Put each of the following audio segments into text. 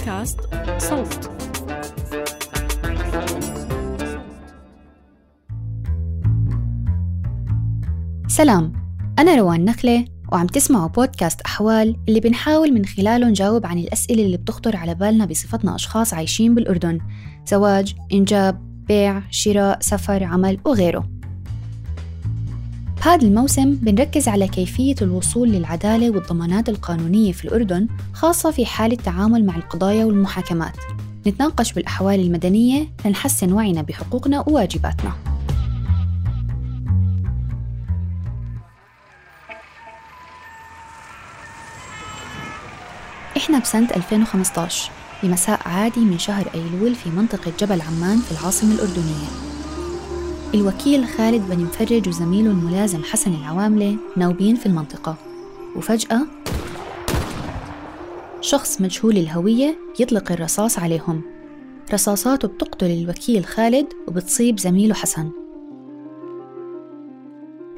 بودكاست صوت. سلام أنا روان نخلة وعم تسمعوا بودكاست أحوال اللي بنحاول من خلاله نجاوب عن الأسئلة اللي بتخطر على بالنا بصفتنا أشخاص عايشين بالأردن زواج، إنجاب، بيع، شراء، سفر، عمل وغيره. بهذا الموسم بنركز على كيفية الوصول للعدالة والضمانات القانونية في الأردن خاصة في حال التعامل مع القضايا والمحاكمات. نتناقش بالأحوال المدنية لنحسن وعينا بحقوقنا وواجباتنا. إحنا بسنة 2015 بمساء عادي من شهر أيلول في منطقة جبل عمان في العاصمة الأردنية. الوكيل خالد بن مفرج وزميله الملازم حسن العواملة ناوبين في المنطقة. وفجأة شخص مجهول الهوية يطلق الرصاص عليهم. رصاصاته بتقتل الوكيل خالد وبتصيب زميله حسن.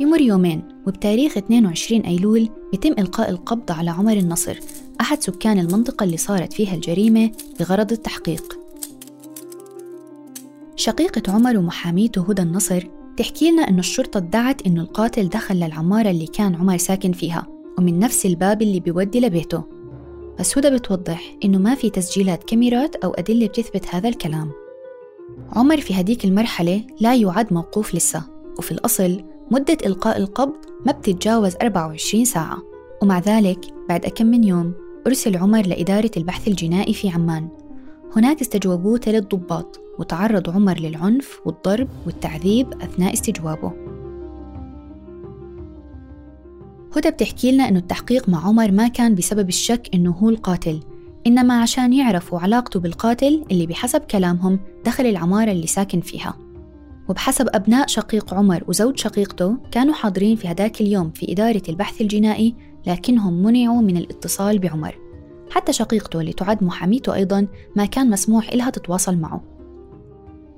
بمر يومين وبتاريخ 22 أيلول يتم إلقاء القبض على عمر النصر أحد سكان المنطقة اللي صارت فيها الجريمة بغرض التحقيق. شقيقة عمر ومحاميته هدى النصر تحكي لنا إنه الشرطة ادعت إنه القاتل دخل للعمارة اللي كان عمر ساكن فيها ومن نفس الباب اللي بيودي لبيته. بس هدى بتوضح إنه ما في تسجيلات كاميرات أو أدلة بتثبت هذا الكلام. عمر في هديك المرحلة لا يعد موقوف لسه وفي الأصل مدة إلقاء القبض ما بتتجاوز 24 ساعة. ومع ذلك بعد أكم من يوم أرسل عمر لإدارة البحث الجنائي في عمان. هناك استجوبوه ثلاث ضباط. وتعرض عمر للعنف والضرب والتعذيب أثناء استجوابه. هدى بتحكي لنا إنه التحقيق مع عمر ما كان بسبب الشك إنه هو القاتل إنما عشان يعرفوا علاقته بالقاتل اللي بحسب كلامهم دخل العمارة اللي ساكن فيها. وبحسب أبناء شقيق عمر وزوج شقيقته كانوا حاضرين في هداك اليوم في إدارة البحث الجنائي لكنهم منعوا من الاتصال بعمر. حتى شقيقته اللي تعد محاميته أيضا ما كان مسموح إلها تتواصل معه.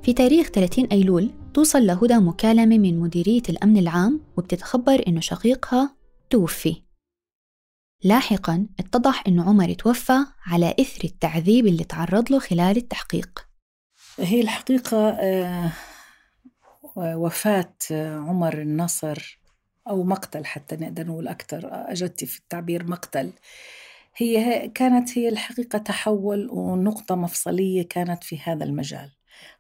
في تاريخ 30 أيلول توصل لهدى مكالمة من مديرية الأمن العام وبتتخبر إنه شقيقها توفي. لاحقا اتضح إنه عمر توفى على إثر التعذيب اللي تعرض له خلال التحقيق. هي الحقيقة آه، وفاة عمر النصر أو مقتل حتى نقدر نقول أكثر أجدتي في التعبير مقتل. هي كانت هي الحقيقة تحول ونقطة مفصلية كانت في هذا المجال.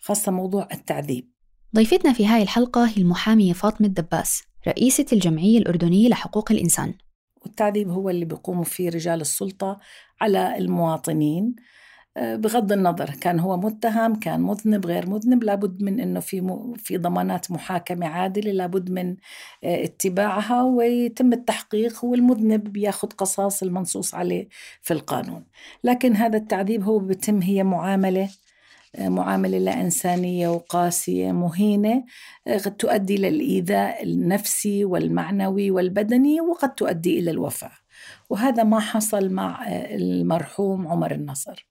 خاصة موضوع التعذيب. ضيفتنا في هاي الحلقة هي المحامية فاطمة دباس رئيسة الجمعية الأردنية لحقوق الإنسان. والتعذيب هو اللي بيقوموا فيه رجال السلطة على المواطنين. آه، بغض النظر كان هو متهم كان مذنب غير مذنب لابد من إنه في في ضمانات محاكمة عادلة لابد من آه، اتباعها ويتم التحقيق والمذنب بياخذ قصاص المنصوص عليه في القانون. لكن هذا التعذيب هو بيتم هي معاملة معاملة لا إنسانية وقاسية مهينة قد آه، تؤدي للإيذاء النفسي والمعنوي والبدني وقد تؤدي إلى الوفاة. وهذا ما حصل مع آه، المرحوم عمر النصر.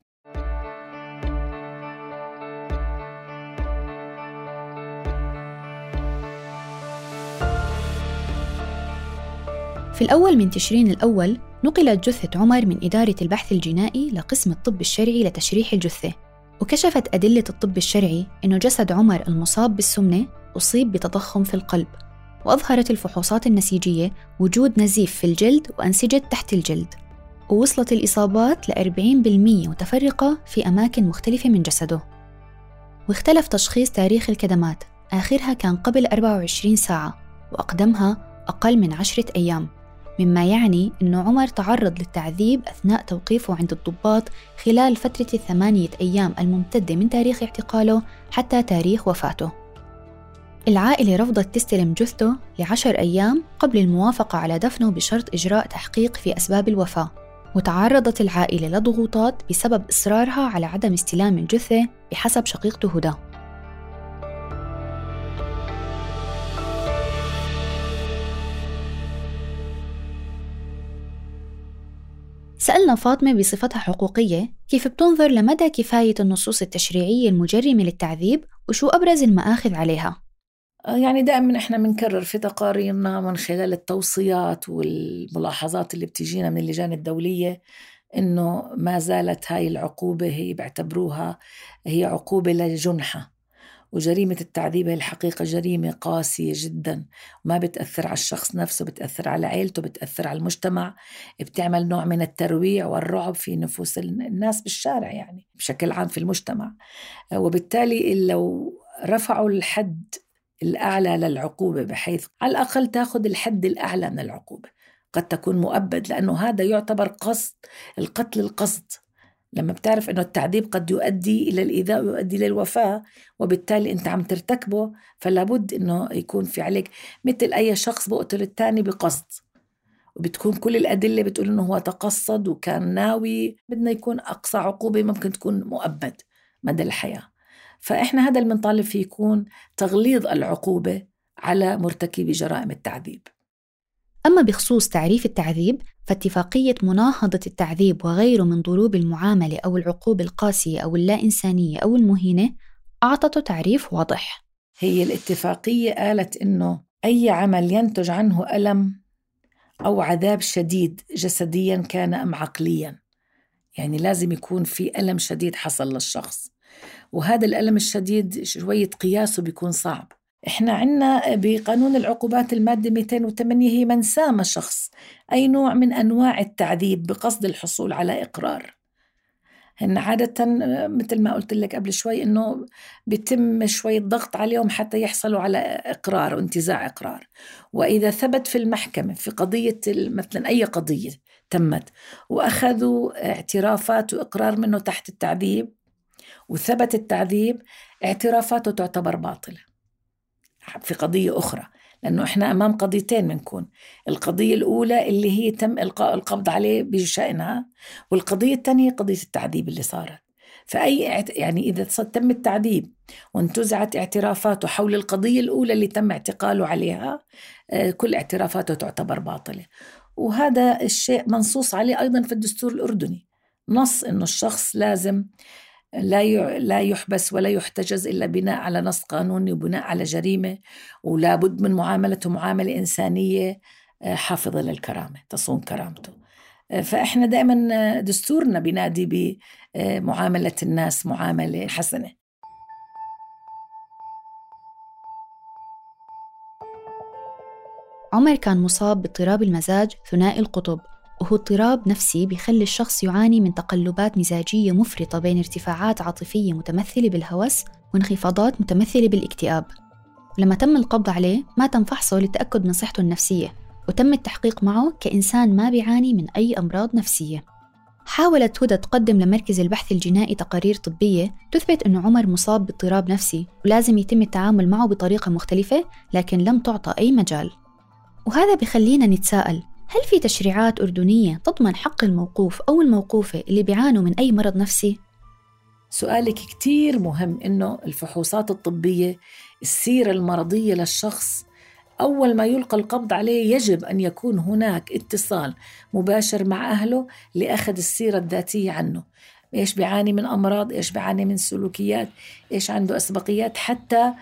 في الأول من تشرين الأول نقلت جثة عمر من إدارة البحث الجنائي لقسم الطب الشرعي لتشريح الجثة. وكشفت أدلة الطب الشرعي أنه جسد عمر المصاب بالسمنة أصيب بتضخم في القلب وأظهرت الفحوصات النسيجية وجود نزيف في الجلد وأنسجة تحت الجلد ووصلت الإصابات ل 40% متفرقة في أماكن مختلفة من جسده. واختلف تشخيص تاريخ الكدمات آخرها كان قبل 24 ساعة وأقدمها أقل من عشرة أيام. مما يعني أن عمر تعرض للتعذيب أثناء توقيفه عند الضباط خلال فترة الثمانية أيام الممتدة من تاريخ اعتقاله حتى تاريخ وفاته. العائلة رفضت تستلم جثته لعشر أيام قبل الموافقة على دفنه بشرط إجراء تحقيق في أسباب الوفاة وتعرضت العائلة لضغوطات بسبب إصرارها على عدم استلام الجثة بحسب شقيقته هدى سألنا فاطمة بصفتها حقوقية كيف بتنظر لمدى كفاية النصوص التشريعية المجرمة للتعذيب وشو أبرز المآخذ عليها. آه، يعني دائما إحنا بنكرر في تقاريرنا من خلال التوصيات والملاحظات اللي بتجينا من اللجان الدولية إنه ما زالت هاي العقوبة هي بيعتبروها هي عقوبة لجنحة. وجريمة التعذيب هي الحقيقة جريمة قاسية جدا. ما بتأثر على الشخص نفسه بتأثر على عيلته بتأثر على المجتمع. بتعمل نوع من الترويع والرعب في نفوس الناس بالشارع يعني بشكل عام في المجتمع. وبالتالي لو رفعوا الحد الأعلى للعقوبة بحيث على الأقل تأخذ الحد الأعلى من العقوبة قد تكون مؤبد لأنه هذا يعتبر قصد القتل القصد. لما بتعرف إنه التعذيب قد يؤدي إلى الإيذاء ويؤدي للوفاه وبالتالي أنت عم ترتكبه فلا بد إنه يكون في عليك مثل أي شخص بقتل الثاني بقصد. وبتكون كل الأدلة بتقول إنه هو تقصد وكان ناوي بدنا يكون أقصى عقوبة ممكن تكون مؤبد مدى الحياة. فإحنا هذا اللي بنطالب فيه يكون تغليظ العقوبة على مرتكبي جرائم التعذيب. أما بخصوص تعريف التعذيب فاتفاقية مناهضة التعذيب وغيره من ضروب المعاملة أو العقوبة القاسية أو اللا إنسانية أو المهينة أعطته تعريف واضح. هي الاتفاقية قالت إنه أي عمل ينتج عنه ألم أو عذاب شديد جسديا كان أم عقليا. يعني لازم يكون في ألم شديد حصل للشخص. وهذا الألم الشديد شوية قياسه بيكون صعب. إحنا عندنا بقانون العقوبات المادة 208 هي من سام شخص أي نوع من أنواع التعذيب بقصد الحصول على إقرار. هن عادة مثل ما قلت لك قبل شوي إنه بيتم شوية ضغط عليهم حتى يحصلوا على إقرار وانتزاع إقرار. وإذا ثبت في المحكمة في قضية مثلا أي قضية تمت وأخذوا اعترافات وإقرار منه تحت التعذيب وثبت التعذيب اعترافاته تعتبر باطلة. في قضية أخرى لأنه إحنا أمام قضيتين بنكون. القضية الأولى اللي هي تم إلقاء القبض عليه بشأنها والقضية الثانية قضية التعذيب اللي صارت. فأي يعني إذا تم التعذيب وانتزعت اعترافاته حول القضية الأولى اللي تم اعتقاله عليها آه، كل اعترافاته تعتبر باطلة. وهذا الشيء منصوص عليه أيضا في الدستور الأردني. نص إنه الشخص لازم لا لا يحبس ولا يحتجز إلا بناء على نص قانوني وبناء على جريمة ولا بد من معاملته معاملة إنسانية آه، حافظة للكرامة تصون كرامته. آه، فإحنا دائما آه، دستورنا بينادي بمعامله الناس معاملة حسنة. عمر كان مصاب باضطراب المزاج ثنائي القطب. وهو اضطراب نفسي بيخلي الشخص يعاني من تقلبات مزاجية مفرطة بين ارتفاعات عاطفية متمثلة بالهوس وانخفاضات متمثلة بالاكتئاب. ولما تم القبض عليه ما تم فحصه للتأكد من صحته النفسية وتم التحقيق معه كإنسان ما بيعاني من أي أمراض نفسية. حاولت هدى تقدم لمركز البحث الجنائي تقارير طبية تثبت أنه عمر مصاب باضطراب نفسي ولازم يتم التعامل معه بطريقة مختلفة لكن لم تعطى أي مجال. وهذا بخلينا نتساءل هل في تشريعات أردنية تضمن حق الموقوف أو الموقوفة اللي بيعانوا من أي مرض نفسي؟ سؤالك كتير مهم إنه الفحوصات الطبية السيرة المرضية للشخص أول ما يلقى القبض عليه يجب أن يكون هناك اتصال مباشر مع أهله لأخذ السيرة الذاتية عنه. إيش بيعاني من أمراض؟ إيش بيعاني من سلوكيات؟ إيش عنده أسبقيات؟ حتى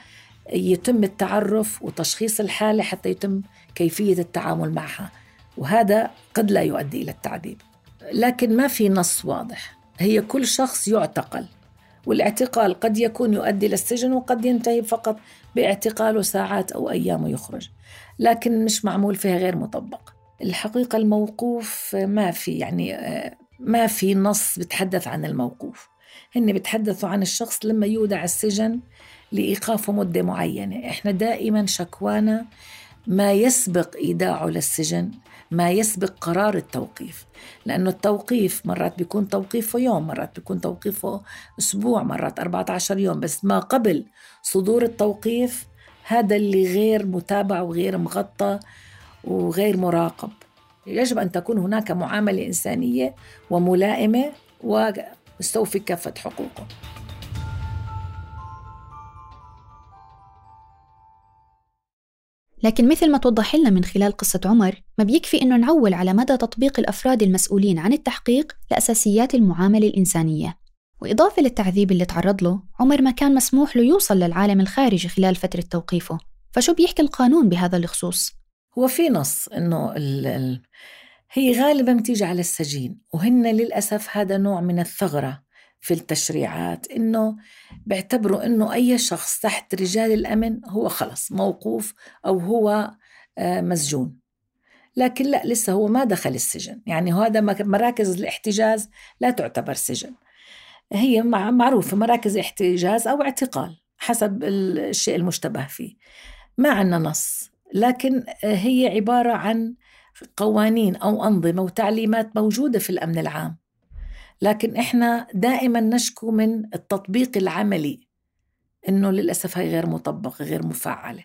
يتم التعرف وتشخيص الحالة حتى يتم كيفية التعامل معها. وهذا قد لا يؤدي إلى التعذيب. لكن ما في نص واضح. هي كل شخص يعتقل والاعتقال قد يكون يؤدي إلى السجن وقد ينتهي فقط باعتقاله ساعات أو أيام ويخرج. لكن مش معمول فيها غير مطبق. الحقيقة الموقوف ما في يعني ما في نص بتحدث عن الموقوف. هن بتحدثوا عن الشخص لما يودع السجن لإيقافه مدة معينة. إحنا دائما شكوانا ما يسبق إيداعه للسجن ما يسبق قرار التوقيف لأنه التوقيف مرات بيكون توقيفه يوم مرات بيكون توقيفه أسبوع مرات 14 يوم بس ما قبل صدور التوقيف هذا اللي غير متابع وغير مغطى وغير مراقب. يجب أن تكون هناك معاملة إنسانية وملائمة ومستوفي كافة حقوقه. لكن مثل ما توضح لنا من خلال قصة عمر ما بيكفي إنه نعول على مدى تطبيق الأفراد المسؤولين عن التحقيق لأساسيات المعاملة الإنسانية. وإضافة للتعذيب اللي تعرض له عمر ما كان مسموح له يوصل للعالم الخارجي خلال فترة توقيفه. فشو بيحكي القانون بهذا الخصوص؟ هو في نص إنه ال ال هي غالبا بتيجي على السجين وهن للأسف هذا نوع من الثغرة. في التشريعات إنه بيعتبروا إنه أي شخص تحت رجال الأمن هو خلص موقوف أو هو آه، مسجون. لكن لا لسه هو ما دخل السجن. يعني هذا مراكز الاحتجاز لا تعتبر سجن. هي معروفة مراكز احتجاز أو اعتقال حسب الشيء المشتبه فيه. ما عندنا نص. لكن هي عبارة عن قوانين أو أنظمة وتعليمات موجودة في الأمن العام. لكن إحنا دائما نشكو من التطبيق العملي إنه للأسف هي غير مطبقة غير مفعلة.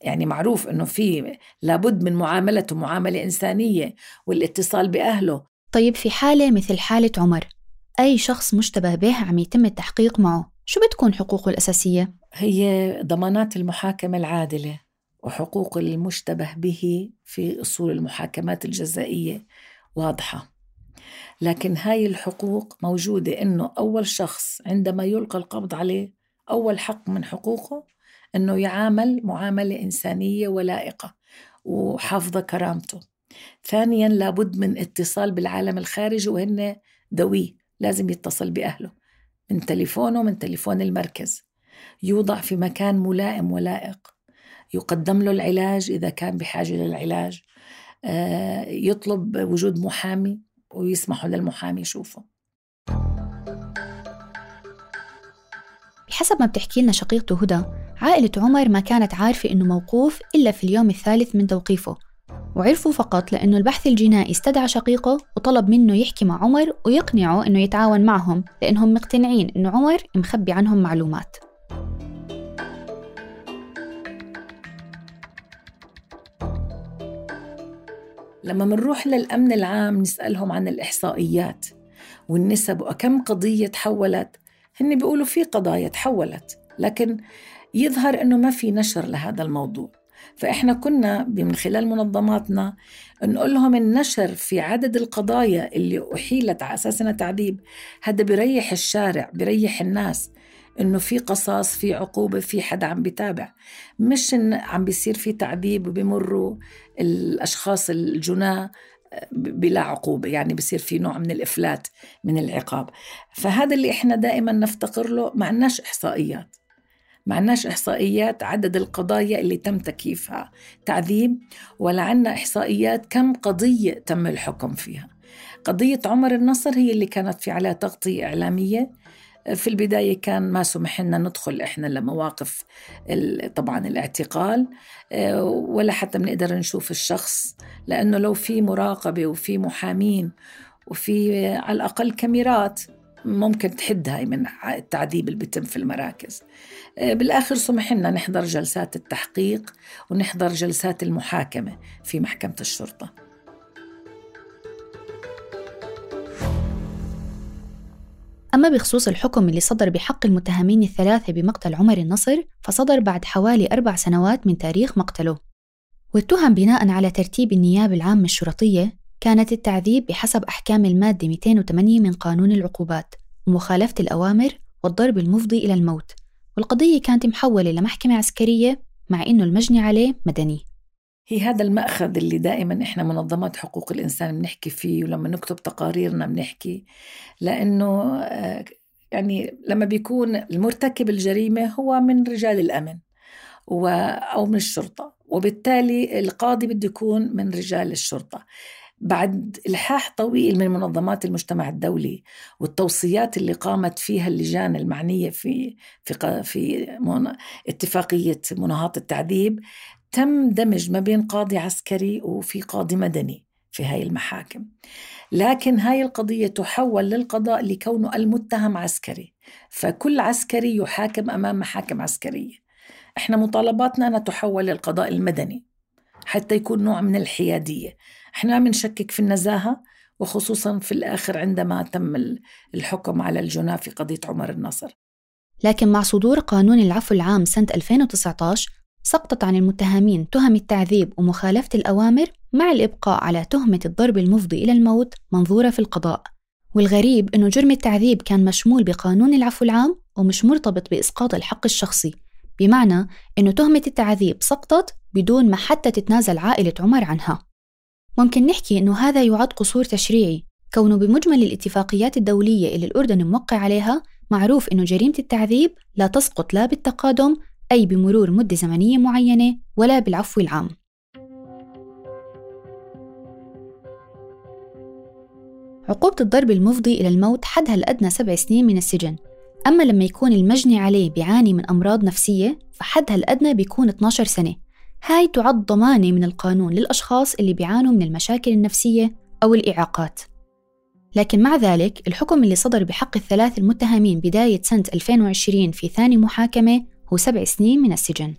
يعني معروف إنه في لابد من معاملته معامله إنسانية والاتصال بأهله. طيب في حالة مثل حالة عمر أي شخص مشتبه به عم يتم التحقيق معه شو بتكون حقوقه الأساسية؟ هي ضمانات المحاكمة العادلة وحقوق المشتبه به في أصول المحاكمات الجزائية واضحة. لكن هاي الحقوق موجودة إنه أول شخص عندما يلقى القبض عليه أول حق من حقوقه أنه يعامل معاملة إنسانية ولائقة وحافظة كرامته. ثانيا لابد من اتصال بالعالم الخارجي وهن ذوي لازم يتصل بأهله من تليفونه من تليفون المركز. يوضع في مكان ملائم ولائق. يقدم له العلاج إذا كان بحاجة للعلاج. آه، يطلب وجود محامي. ويسمحوا للمحامي يشوفه. بحسب ما بتحكي لنا شقيقته هدى عائلة عمر ما كانت عارفة إنه موقوف إلا في اليوم الثالث من توقيفه. وعرفوا فقط لأنه البحث الجنائي استدعى شقيقه وطلب منه يحكي مع عمر ويقنعه إنه يتعاون معهم لأنهم مقتنعين إنه عمر مخبي عنهم معلومات. لما منروح للأمن العام نسألهم عن الإحصائيات والنسب وكم قضية تحولت هن بيقولوا في قضايا تحولت لكن يظهر إنه ما في نشر لهذا الموضوع. فإحنا كنا من خلال منظماتنا نقول لهم النشر في عدد القضايا اللي أحيلت على أساس انها تعذيب. هذا بيريح الشارع بيريح الناس. إنه في قصاص في عقوبة في حدا عم بيتابع. مش عم بيصير في تعذيب وبيمروا الأشخاص الجناة بلا عقوبة. يعني بصير في نوع من الإفلات من العقاب. فهذا اللي إحنا دائما نفتقر له ما عندناش إحصائيات. ما عندناش إحصائيات عدد القضايا اللي تم تكييفها. تعذيب ولا عندنا إحصائيات كم قضية تم الحكم فيها. قضية عمر النصر هي اللي كانت في عليها تغطية إعلامية. في البداية كان ما سمح لنا ندخل إحنا لمواقف طبعا الاعتقال آه، ولا حتى بنقدر نشوف الشخص لأنه لو في مراقبة وفي محامين وفي على الأقل كاميرات ممكن تحد هاي من التعذيب اللي بيتم في المراكز. آه، بالآخر سمح لنا نحضر جلسات التحقيق ونحضر جلسات المحاكمة في محكمة الشرطة. أما بخصوص الحكم اللي صدر بحق المتهمين الثلاثة بمقتل عمر النصر فصدر بعد حوالي أربع سنوات من تاريخ مقتله. والتهم بناء على ترتيب النيابة العامة الشرطية كانت التعذيب بحسب أحكام المادة 208 من قانون العقوبات ومخالفة الأوامر والضرب المفضي إلى الموت. والقضية كانت محولة لمحكمة عسكرية مع إنه المجني عليه مدني. هي هذا المأخذ اللي دائما إحنا منظمات حقوق الإنسان بنحكي فيه ولما نكتب تقاريرنا بنحكي. لأنه آه، يعني لما بيكون المرتكب الجريمة هو من رجال الأمن أو من الشرطة وبالتالي القاضي بده يكون من رجال الشرطة. بعد الحاح طويل من منظمات المجتمع الدولي والتوصيات اللي قامت فيها اللجان المعنية في في في اتفاقية مناهضة التعذيب تم دمج ما بين قاضي عسكري وفي قاضي مدني في هاي المحاكم. لكن هاي القضية تحول للقضاء لكونه المتهم عسكري. فكل عسكري يحاكم أمام محاكم عسكرية. إحنا مطالباتنا أنها تحول للقضاء المدني حتى يكون نوع من الحيادية. إحنا ما بنشكك في النزاهة وخصوصا في الآخر عندما تم الحكم على الجناه في قضية عمر النصر لكن مع صدور قانون العفو العام سنة 2019 سقطت عن المتهمين تهم التعذيب ومخالفة الأوامر مع الإبقاء على تهمة الضرب المفضي إلى الموت منظورة في القضاء. والغريب أنه جرم التعذيب كان مشمول بقانون العفو العام ومش مرتبط بإسقاط الحق الشخصي. بمعنى أنه تهمة التعذيب سقطت بدون ما حتى تتنازل عائلة عمر عنها. ممكن نحكي إنه هذا يعد قصور تشريعي. كونه بمجمل الاتفاقيات الدولية اللي الأردن موقع عليها معروف إنه جريمة التعذيب لا تسقط لا بالتقادم أي بمرور مدة زمنية معينة ولا بالعفو العام. عقوبة الضرب المفضي إلى الموت حدها الأدنى سبع سنين من السجن. أما لما يكون المجني عليه بيعاني من أمراض نفسية فحدها الأدنى بيكون 12 سنة. هاي تعد ضمانة من القانون للأشخاص اللي بيعانوا من المشاكل النفسية أو الإعاقات. لكن مع ذلك الحكم اللي صدر بحق الثلاث المتهمين بداية سنة 2020 في ثاني محاكمة هو سبع سنين من السجن.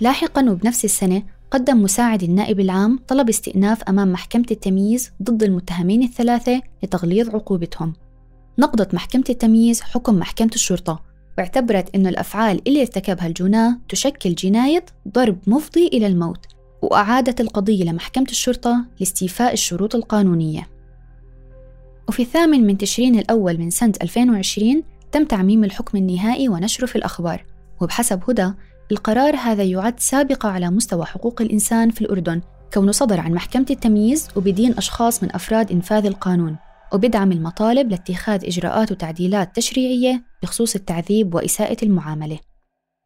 لاحقا وبنفس السنة قدم مساعد النائب العام طلب استئناف أمام محكمة التمييز ضد المتهمين الثلاثة لتغليظ عقوبتهم. نقضت محكمة التمييز حكم محكمة الشرطة واعتبرت أن الأفعال اللي ارتكبها الجناة تشكل جناية ضرب مفضي إلى الموت وأعادت القضية لمحكمة الشرطة لاستيفاء الشروط القانونية. وفي الثامن من تشرين الأول من سنة 2020 تم تعميم الحكم النهائي ونشره في الأخبار. وبحسب هدى القرار هذا يعد سابقة على مستوى حقوق الإنسان في الأردن كونه صدر عن محكمة التمييز وبدين أشخاص من أفراد إنفاذ القانون وبدعم المطالب لاتخاذ إجراءات وتعديلات تشريعية بخصوص التعذيب وإساءة المعاملة.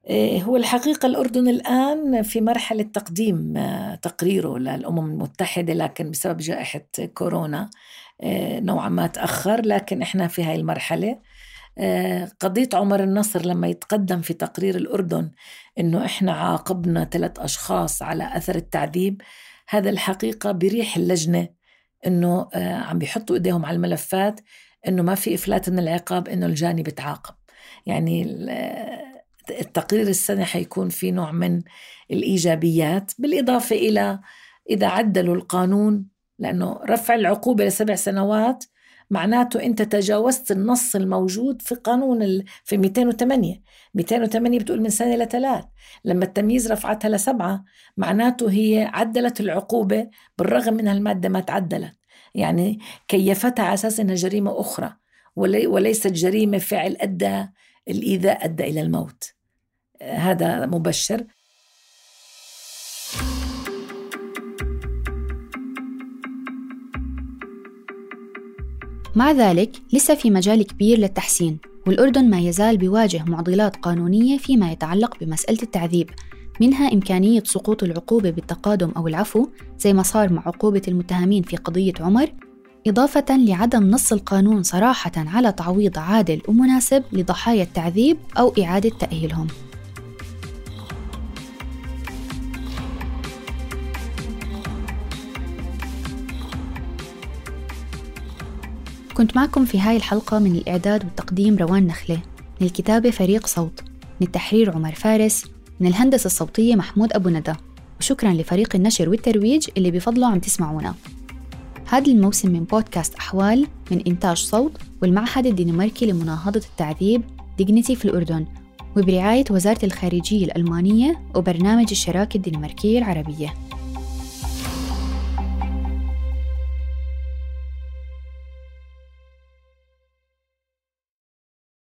إيه، هو الحقيقة الأردن الآن في مرحلة تقديم آه، تقريره للأمم المتحدة لكن بسبب جائحة كورونا آه، نوعا ما تأخر لكن إحنا في هاي المرحلة. قضية عمر النصر لما يتقدم في تقرير الأردن إنه إحنا عاقبنا ثلاث أشخاص على أثر التعذيب هذا الحقيقة بريح اللجنة إنه عم بيحطوا إيديهم على الملفات إنه ما في إفلات من العقاب إنه الجاني بتعاقب. يعني التقرير السنة حيكون في نوع من الإيجابيات بالإضافة إلى إذا عدلوا القانون لأنه رفع العقوبة لسبع سنوات معناته أنت تجاوزت النص الموجود في قانون في 208 208 بتقول من سنة لثلاث لما التمييز رفعتها لسبعة معناته هي عدلت العقوبة بالرغم من المادة ما تعدلت. يعني كيفتها على أساس أنها جريمة أخرى وليست جريمة فعل أدى الإيذاء أدى إلى الموت. هذا مبشر. مع ذلك لسه في مجال كبير للتحسين والأردن ما يزال بيواجه معضلات قانونية فيما يتعلق بمسألة التعذيب منها إمكانية سقوط العقوبة بالتقادم أو العفو زي ما صار مع عقوبة المتهمين في قضية عمر إضافة لعدم نص القانون صراحة على تعويض عادل ومناسب لضحايا التعذيب أو إعادة تأهيلهم. كنت معكم في هاي الحلقة من الإعداد والتقديم روان نخلة من الكتابة فريق صوت من التحرير عمر فارس من الهندسة الصوتية محمود أبو ندى. وشكرا لفريق النشر والترويج اللي بفضله عم تسمعونا. هذا الموسم من بودكاست أحوال من إنتاج صوت والمعهد الدنماركي لمناهضة التعذيب Dignity في الأردن وبرعاية وزارة الخارجية الألمانية وبرنامج الشراكة الدنماركية العربية.